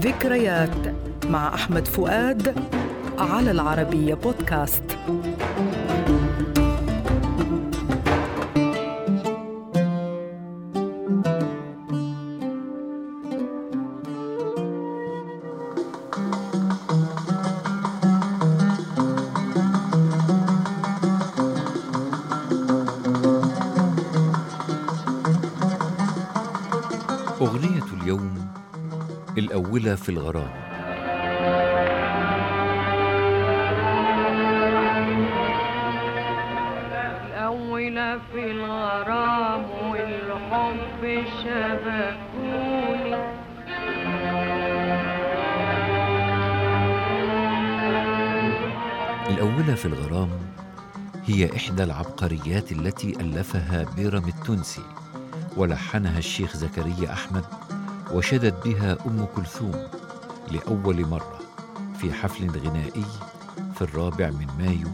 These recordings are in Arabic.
ذكريات مع أحمد فؤاد على العربية بودكاست. أغنية اليوم الأولى في الغرام. الأولى في الغرام والحب شبكوني. الأولى في الغرام هي إحدى العبقريات التي ألفها بيرم التونسي ولحنها الشيخ زكريا أحمد وشدت بها أم كلثوم لأول مرة في حفل غنائي في الرابع من مايو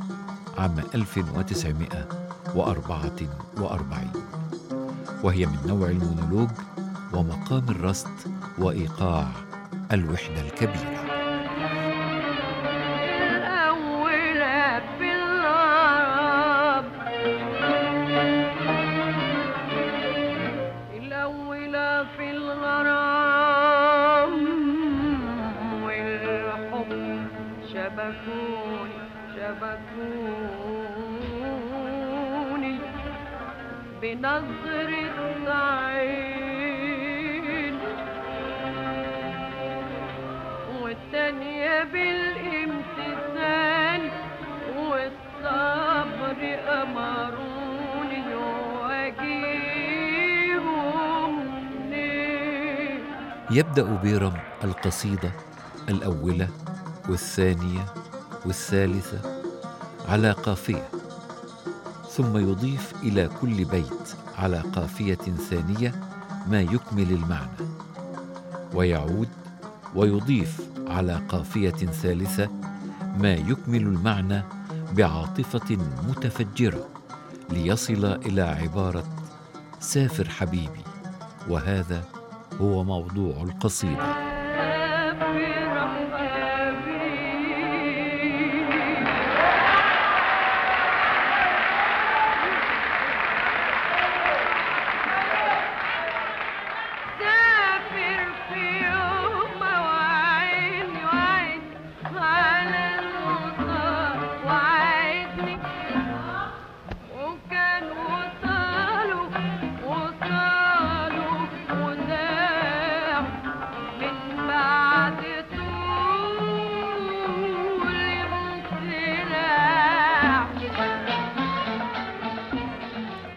عام 1944 وهي من نوع المونولوج ومقام الرصد وإيقاع الوحدة الكبيرة. شبكوني شبكوني. بنظرة عين والتانية بالامتثال. والصبر أمروني وأجيبهم يبدأ بيرم القصيدة الأولى والثانية والثالثة على قافية ثم يضيف إلى كل بيت على قافية ثانية ما يكمل المعنى ويعود ويضيف على قافية ثالثة ما يكمل المعنى بعاطفة متفجرة ليصل إلى عبارة سافر حبيبي وهذا هو موضوع القصيدة.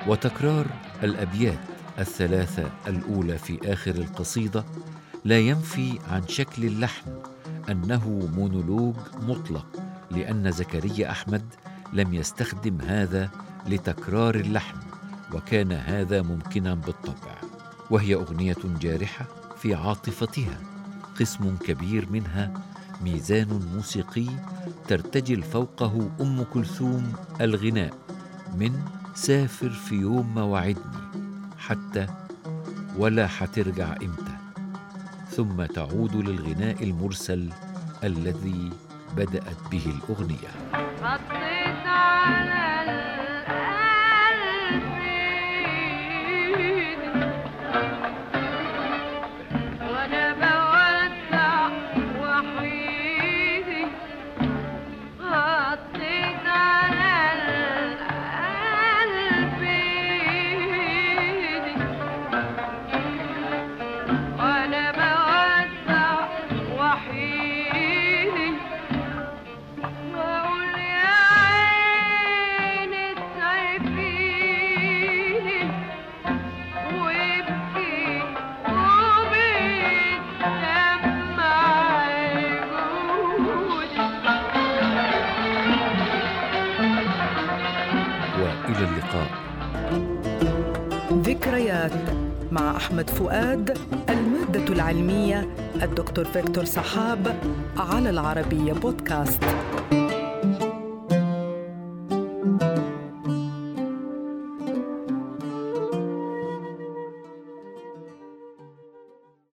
وتكرار الأبيات الثلاثة الأولى في آخر القصيدة لا ينفي عن شكل اللحن أنه مونولوج مطلق لأن زكريا أحمد لم يستخدم هذا لتكرار اللحن وكان هذا ممكنا بالطبع. وهي أغنية جارحة في عاطفتها قسم كبير منها ميزان موسيقي ترتجل فوقه أم كلثوم الغناء من سافر في يوم ما وعدني حتى ولا حترجع إمتى. ثم تعود للغناء المرسل الذي بدأت به الأغنية. اللقاء ذكريات مع أحمد فؤاد المادة العلمية الدكتور فيكتور صحاب على العربية بودكاست.